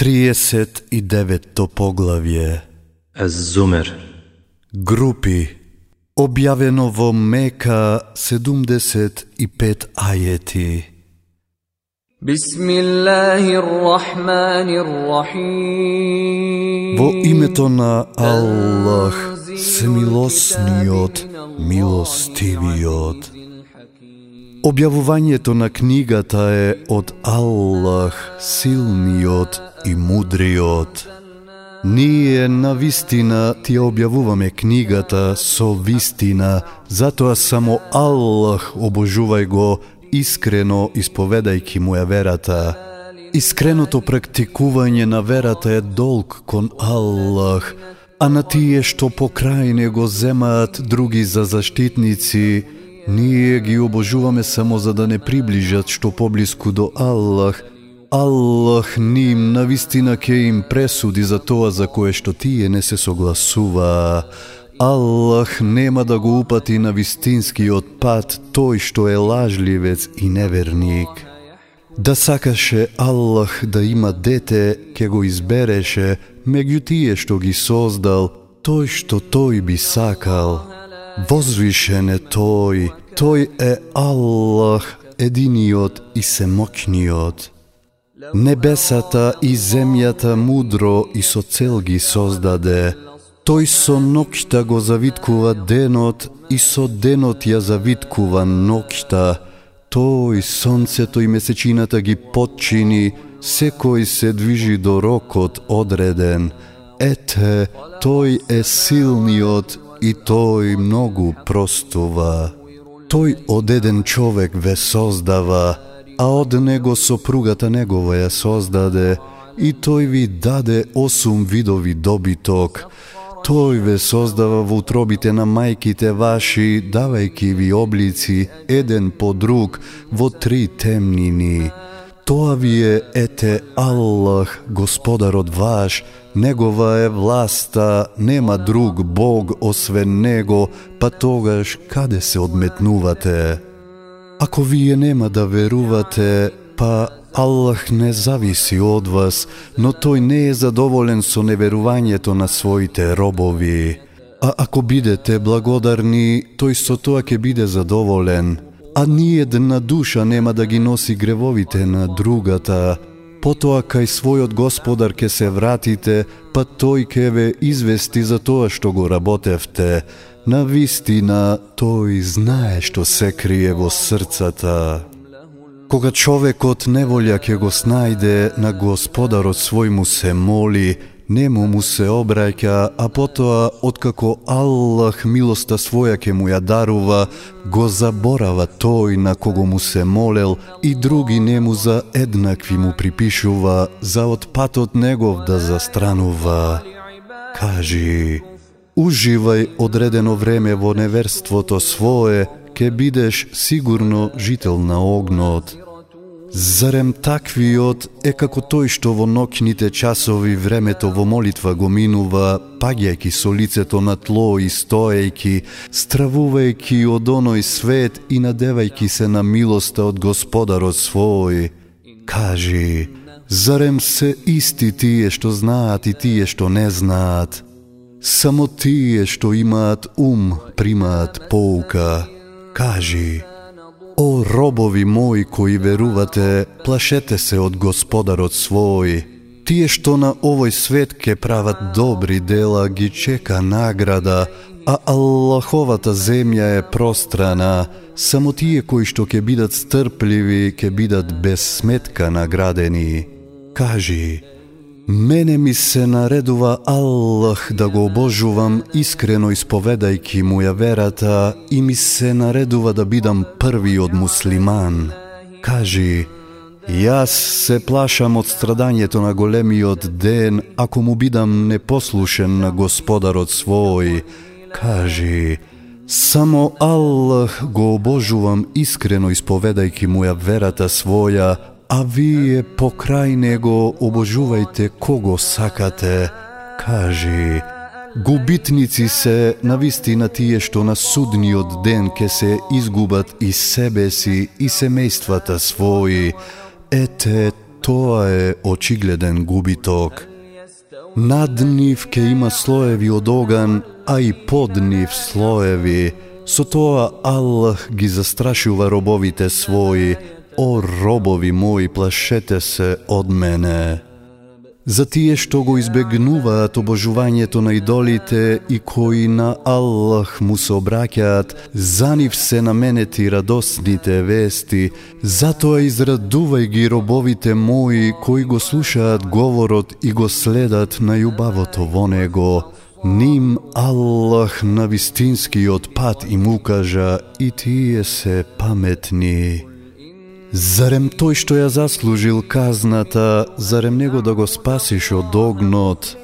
39-то поглавје. Аз-Зумер Групи. Објавено во Мека 75 ајети. Во името на Аллах, смилосниот, милостивиот. Објавувањето на книгата е од Аллах, Силниот и Мудриот. Ние на вистина ти ја објавуваме книгата со вистина, затоа само Аллах обожувај го искрено исповедајки му ја верата. Искреното практикување на верата е долг кон Аллах, а на тие што покрај него земаат други за заштитници, ние ги обожуваме само за да не приближат што поблиску до Аллах, Аллах ним на вистина ќе им пресуди за тоа за кое што тие не се согласува. Аллах нема да го упати на вистинскиот пат тој што е лажливец и неверник. Да сакаше Аллах да има дете, ке го избереше меѓу тие што ги создал, тој што тој би сакал. Возвишен е тој, тој е Аллах, единиот и семокниот. Небесата и земјата мудро и со цел ги создаде. Тој со ноќта го завиткува денот и со денот ја завиткува ноќта. Тој сонцето и месечината ги подчини, секој се движи до рокот одреден. Ете, тој е силниот и тој многу простува. Тој од еден човек ве создава, а од него сопругата негова ја создаде, и тој ви даде осум видови добиток. Тој ве создава во утробите на мајките ваши, давајки ви облици еден по друг во три темнини. Тоа ви е ете Аллах, Господарот ваш, Негова е власта, нема друг Бог освен Него, па тогаш каде се одметнувате? Ако вие нема да верувате, па Аллах не зависи од вас, но тој не е задоволен со неверувањето на своите робови. А ако бидете благодарни, тој со тоа ќе биде задоволен. А ни една душа нема да ги носи гревовите на другата. Потоа кај својот господар ке се вратите, па тој ке ве извести за тоа што го работевте. На вистина, тој знае што се крие во срцата. Кога човекот неволја ке го снајде, на господарот свој му се моли, нему му се обраќа, а потоа, откако Аллах милоста своја ке му ја дарува, го заборава тој на кого му се молел и други нему за еднакви му припишува, за од патот негов да застранува. Кажи, уживај одредено време во неверството свое, ке бидеш сигурно жител на огнот. Зарем таквиот е како тој што во ноќните часови времето во молитва го минува, паѓајќи со лицето на тло и стоејќи, стравувајќи од оној свет и надевајќи се на милоста од Господарот свој. Кажи, зарем се исти тие што знаат и тие што не знаат? Само тие што имаат ум примаат поука. Кажи, О робови мои кои верувате, плашете се од Господарот свој. Тие што на овој свет ке прават добри дела ги чека награда, а Аллаховата земја е пространа. Само тие кои што ќе бидат стрпливи, ќе бидат без сметка наградени. Кажи, Мене ми се наредува Аллах да го обожувам искрено исповедајки му ја верата и ми се наредува да бидам први од муслиман. Кажи, јас се плашам од страдањето на големиот ден ако му бидам непослушен на Господарот свој. Кажи, само Аллах го обожувам искрено исповедајки му ја верата своја, а вие покрај него обожувајте кого сакате. Кажи, губитници се на вистина тие што на судниот ден ке се изгубат и себе си и семејствата своји. Ете, тоа е очигледен губиток. Над нив ке има слоеви од оган, а и под нив слоеви. Со тоа Аллах ги застрашува робовите своји. О, робови мои, плашете се од мене за тие што го избегнуваат обожувањето на идолите и кои на Аллах му се обраќаат, за нив се наменети радосните вести, затоа израдувај ги робовите мои кои го слушаат говорот и го следат на јубавото во него. Ним Аллах на вистинскиот пат им укажа и тие се паметни. Зарем тој што ја заслужил казната, зарем него да го спасиш од огнот?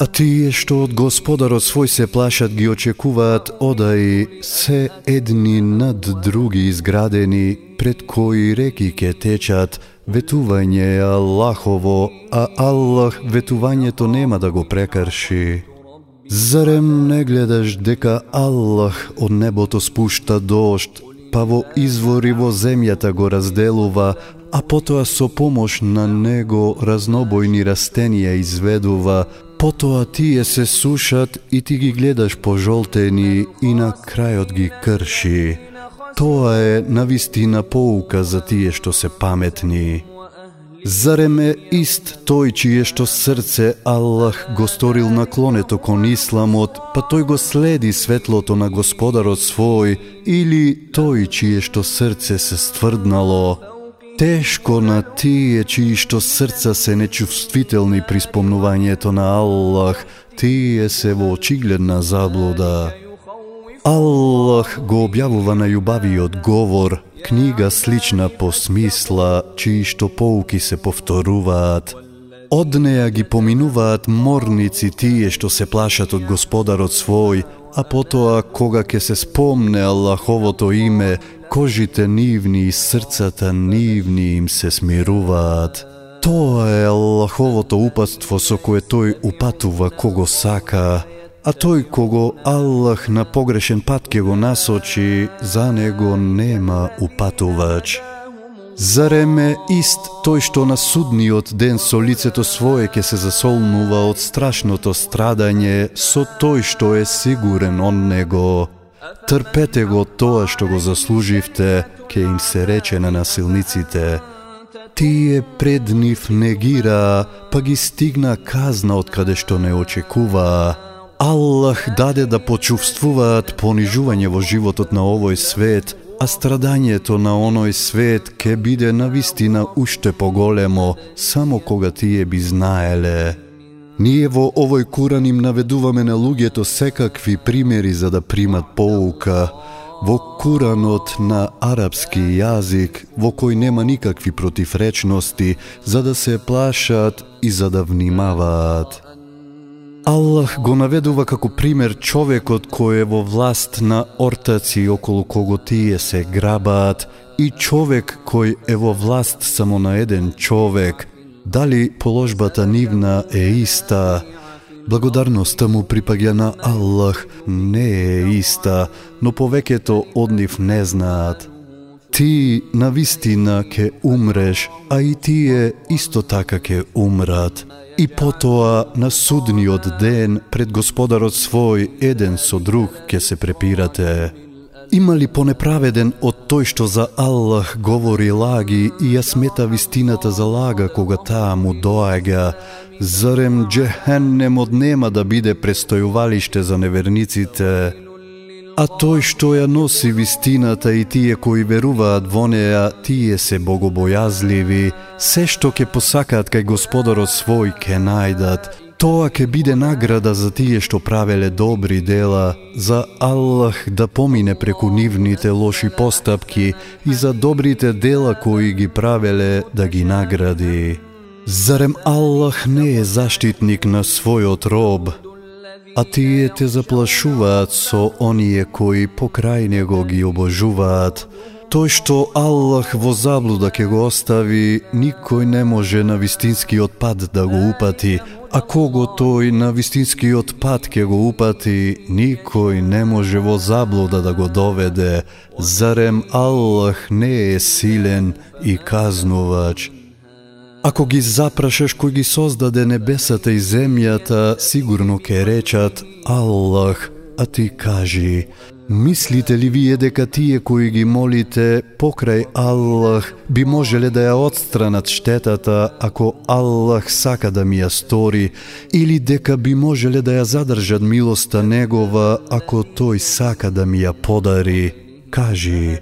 А тие што од Господарот свој се плашат ги очекуваат одај се едни над други изградени, пред кои реки ке течат, ветување е Аллахово, а Аллах ветувањето нема да го прекарши. Зарем не гледаш дека Аллах од небото спушта дошт, па во извори во земјата го разделува, а потоа со помош на него разнобојни растенија изведува, потоа тие се сушат и ти ги гледаш пожолтени и на крајот ги крши. Тоа е навистина поука за тие што се паметни. Зарем е ист тој чие што срце Аллах го сторил наклонето кон исламот, па тој го следи светлото на Господарот свој, или тој чие што срце се стврднало? Тешко на тие чии што срца се нечувствителни при спомнувањето на Аллах, тие се во очигледна заблуда. Аллах го објавува на јубавиот говор, книга слична по смисла, чии што поуки се повторуваат. Од неја ги поминуваат морници тие што се плашат од Господарот свој, а потоа кога ќе се спомне Аллаховото име, кожите нивни и срцата нивни им се смируваат. Тоа е Аллаховото упатство со кое тој упатува кого сака, а тој кого Аллах на погрешен пат ќе го насочи, за него нема упатувач. Зареме ист тој што на судниот ден со лицето свое ќе се засолнува од страшното страдање со тој што е сигурен он него. Трпете го тоа што го заслуживте, ќе им се рече на насилниците. Тие пред нив негира, па ги стигна казна од каде што не очекуваа. Аллах даде да почувствуваат понижување во животот на овој свет, а страдањето на оној свет ке биде на вистина уште поголемо, само кога тие би знаеле. Ние во овој Куран им наведуваме на луѓето секакви примери за да примат поука. Во Куранот на арапски јазик, во кој нема никакви противречности, за да се плашат и за да внимаваат. Аллах го наведува како пример човекот кој е во власт на ортаци околу кого тие се грабаат и човек кој е во власт само на еден човек. Дали положбата нивна е иста? Благодарноста му припаѓа на Аллах не е иста, но повеќето од нив не знаат. Ти на вистина ке умреш, а и тие исто така ке умрат. И потоа на судниот ден пред Господарот свој еден со друг ќе се препирате. Има ли понеправеден од тој што за Аллах говори лаги и ја смета вистината за лага кога таа му доаѓа? Зарем джехеннемот нема да биде престојувалиште за неверниците? А тој што ја носи вистината и тие кои веруваат во неа, тие се богобојазливи, се што ќе посакаат кај Господарот свој ке најдат, тоа ќе биде награда за тие што правеле добри дела, за Аллах да помине преку нивните лоши постапки и за добрите дела кои ги правеле да ги награди. Зарем Аллах не е заштитник на својот роб, а тие те заплашуваат со оние кои покрај него ги обожуваат. Тој што Аллах во заблуда ќе го остави, никој не може на вистинскиот пат да го упати, а кого тој на вистинскиот пат ќе го упати, никој не може во заблуда да го доведе. Зарем Аллах не е силен и казнувач? Ако ги запрашаш кој ги создаде небесата и земјата, сигурно ке речат Аллах, а ти кажи, мислите ли вие дека тие кои ги молите покрај Аллах би можеле да ја отстранат штетата ако Аллах сака да ми ја стори или дека би можеле да ја задржат милоста негова ако тој сака да ми ја подари? Кажи,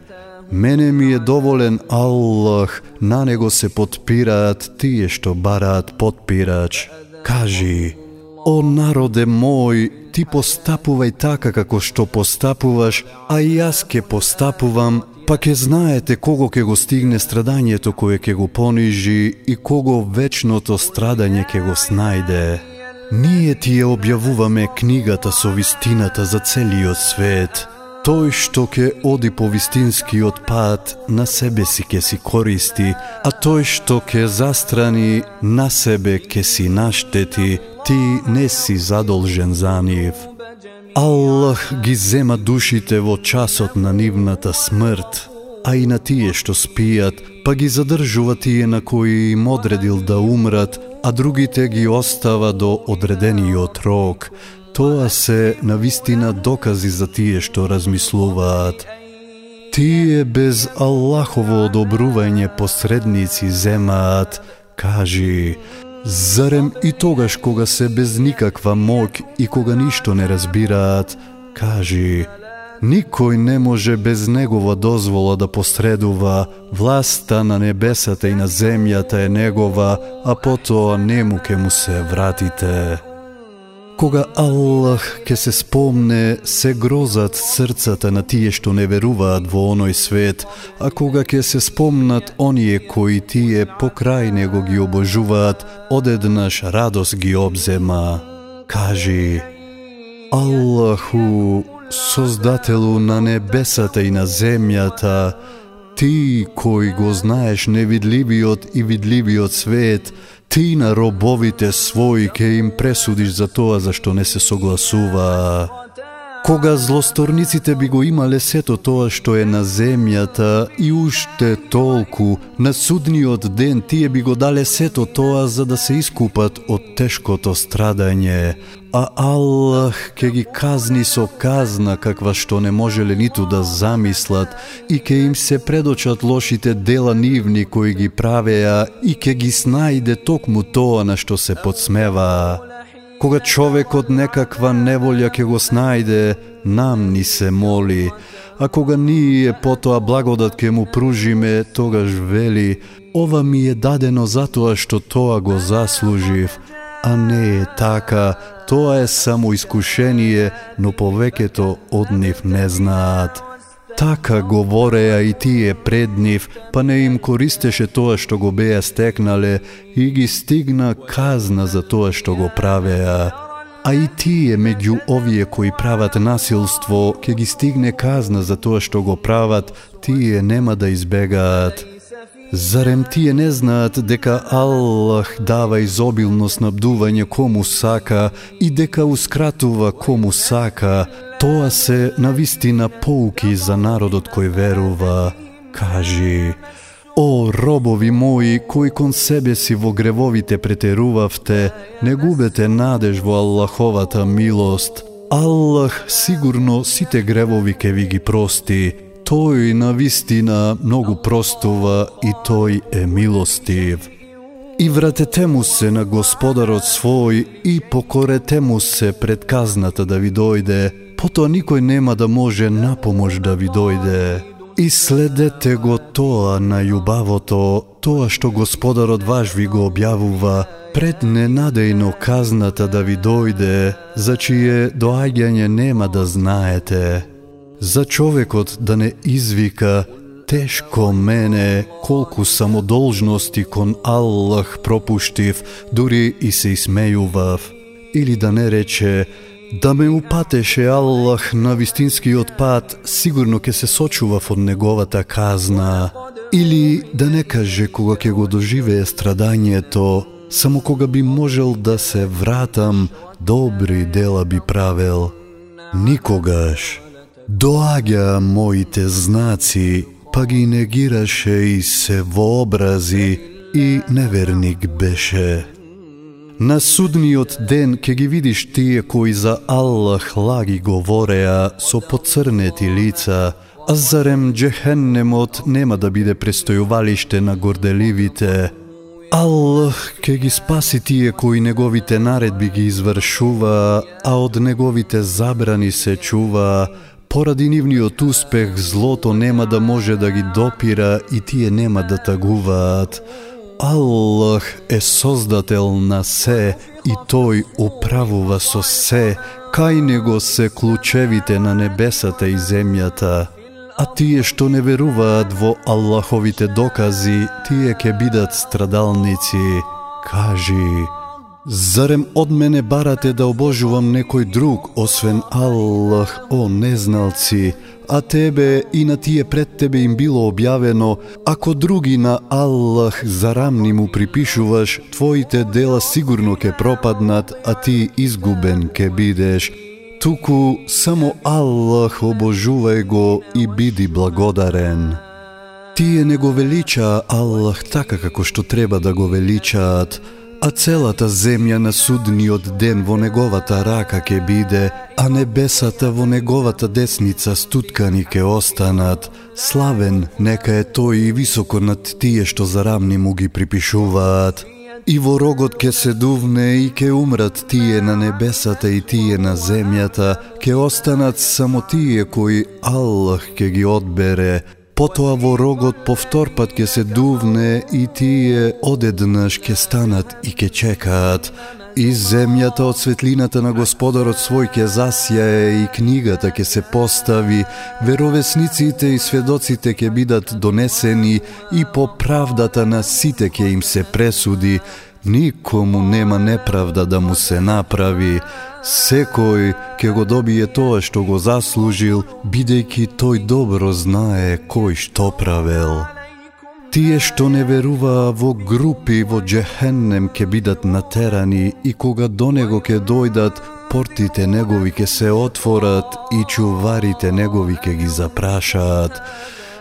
Мене ми е доволен Аллах, на него се подпираат тие што бараат подпирач. Кажи, о народе мој, ти постапувај така како што постапуваш, а и јас ке постапувам, па ке знаете кого ке го стигне страдањето кое ке го понижи и кого вечното страдање ке го снајде. Ние ти ја објавуваме книгата со вистината за целиот свет – Тој што ќе оди по вистинскиот пат, на себе си ќе си користи, а тој што ќе застрани, на себе ќе си наштети, ти не си задолжен за нив. Аллах ги зема душите во часот на нивната смрт, а и на тие што спијат, па ги задржува тие на кои им одредил да умрат, а другите ги остава до одредениот рок, Тоа се навистина докази за тие што размислуваат. Тие без Аллахово одобрување посредници земаат, кажи, зарем и тогаш кога се без никаква моќ и кога ништо не разбираат, кажи, Никој не може без негова дозвола да посредува, власта на небесата и на земјата е негова, а потоа нему ке му се вратите. Кога Аллах ке се спомне, се грозат срцата на тие што не веруваат во оној свет, а кога ке се спомнат оние кои тие покрај него ги обожуваат, одеднаш радост ги обзема. Кажи, Аллаху, Создателу на небесата и на земјата, Ти кој го знаеш невидливиот и видливиот свет, ти на робовите своји ке им пресудиш за тоа зашто не се согласува. Кога злосторниците би го имале сето тоа што е на земјата и уште толку, на судниот ден тие би го дале сето тоа за да се искупат од тешкото страдање, а Аллах ке ги казни со казна каква што не можеле ниту да замислат и ке им се предочат лошите дела нивни кои ги правеа и ке ги снајде токму тоа на што се подсмева. Кога човек од некаква неволја ќе го снајде, нам ни се моли, а кога ние потоа благодат ќе му пружиме, тогаш вели, ова ми е дадено затоа што тоа го заслужив, а не е така, тоа е само искушение, но повеќето од нив не знаат. Така говореа и тие пред нив, па не им користеше тоа што го беа стекнале и ги стигна казна за тоа што го правеа. А и тие меѓу овие кои прават насилство, ке ги стигне казна за тоа што го прават, тие нема да избегаат. Зарем тие не знаат дека Аллах дава изобилно снабдување кому сака и дека ускратува кому сака? Тоа се на вистина поуки за народот кој верува. Кажи, О, робови мои, кои кон себе си во гревовите претерувавте, не губете надеж во Аллаховата милост. Аллах сигурно сите гревови ке ви ги прости, Тој на вистина многу простува и тој е милостив. И вратете му се на Господарот свој и покорете му се пред казната да ви дојде, потоа никој нема да може на помош да ви дојде. И следете го тоа на љубавото, тоа што Господарот ваш ви го објавува, пред ненадејно казната да ви дојде, за чие доаѓање нема да знаете за човекот да не извика Тешко мене, колку самодолжности кон Аллах пропуштив, дури и се исмејував. Или да не рече, да ме упатеше Аллах на вистинскиот пат, сигурно ќе се сочував од неговата казна. Или да не каже кога ќе го доживее страдањето, само кога би можел да се вратам, добри дела би правел. Никогаш. Доаѓа моите знаци, па ги негираше и се вообрази, и неверник беше. На судниот ден ке ги видиш тие кои за Аллах лаги говореа со поцрнети лица, а зарем джехеннемот нема да биде престојувалиште на горделивите. Аллах ке ги спаси тие кои неговите наредби ги извршува, а од неговите забрани се чува, поради нивниот успех злото нема да може да ги допира и тие нема да тагуваат. Аллах е создател на се и тој управува со се, кај него се клучевите на небесата и земјата. А тие што не веруваат во Аллаховите докази, тие ќе бидат страдалници. Кажи, зарем од мене барате да обожувам некој друг, освен Аллах, о незналци, а тебе и на тие пред тебе им било објавено, ако други на Аллах зарамни му припишуваш, твоите дела сигурно ке пропаднат, а ти изгубен ке бидеш. Туку само Аллах обожувај го и биди благодарен. Тие не го величаа Аллах така како што треба да го величаат, а целата земја на судниот ден во неговата рака ке биде, а небесата во неговата десница стуткани ке останат. Славен нека е тој и високо над тие што зарамни му ги припишуваат. И во рогот ке се дувне и ке умрат тие на небесата и тие на земјата, ке останат само тие кои Аллах ке ги одбере, Потоа во рогот повторпат ќе се дувне и тие одеднаш ќе станат и ќе чекаат. И земјата од светлината на Господарот свој ќе засјае и книгата ќе се постави, веровесниците и сведоците ќе бидат донесени и по правдата на сите ќе им се пресуди, никому нема неправда да му се направи, Секој ќе го добие тоа што го заслужил, бидејќи тој добро знае кој што правел. Тие што не веруваа во групи во Джехеннем ќе бидат натерани и кога до него ќе дојдат, портите негови ќе се отворат и чуварите негови ќе ги запрашаат.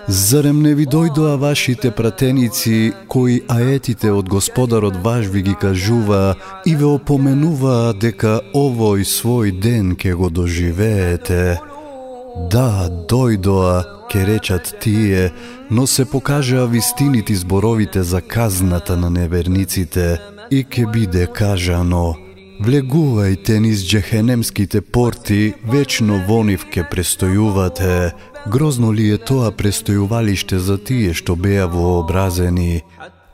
Зарем не ви дојдоа вашите пратеници, кои аетите од Господарот ваш ви ги кажува и ве опоменуваа дека овој свој ден ке го доживеете? Да, дојдоа, ке речат тие, но се покажаа вистините зборовите за казната на неверниците и ке биде кажано – Влегувајте низ джехенемските порти, вечно во нив ке престојувате. Грозно ли е тоа престојувалиште за тие што беа вообразени?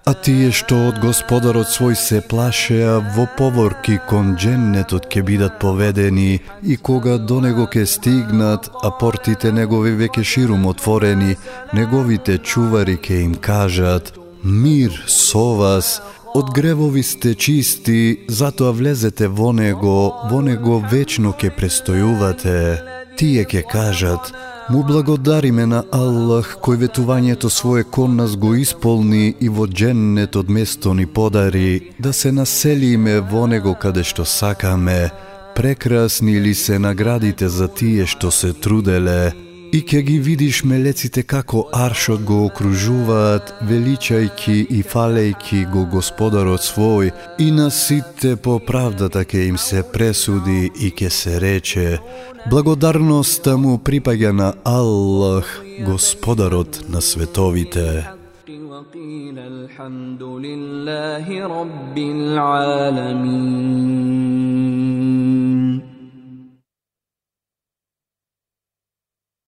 А тие што од Господарот свој се плашеа во поворки кон дженнетот ке бидат поведени и кога до него ке стигнат, а портите негови веќе ширум отворени, неговите чувари ке им кажат Мир со вас, Од гревови сте чисти, затоа влезете во него, во него вечно ке престојувате. Тие ке кажат, му благодариме на Аллах кој ветувањето свое кон нас го исполни и во дженнетот место ни подари, да се населиме во него каде што сакаме. Прекрасни ли се наградите за тие што се труделе, И ќе ги видиш мелеците како аршот го окружуваат, величајки и фалејки го господарот свој, и на сите по правдата ќе им се пресуди и ќе се рече, благодарноста му припаѓа на Аллах, господарот на световите. الحمد لله رب العالمين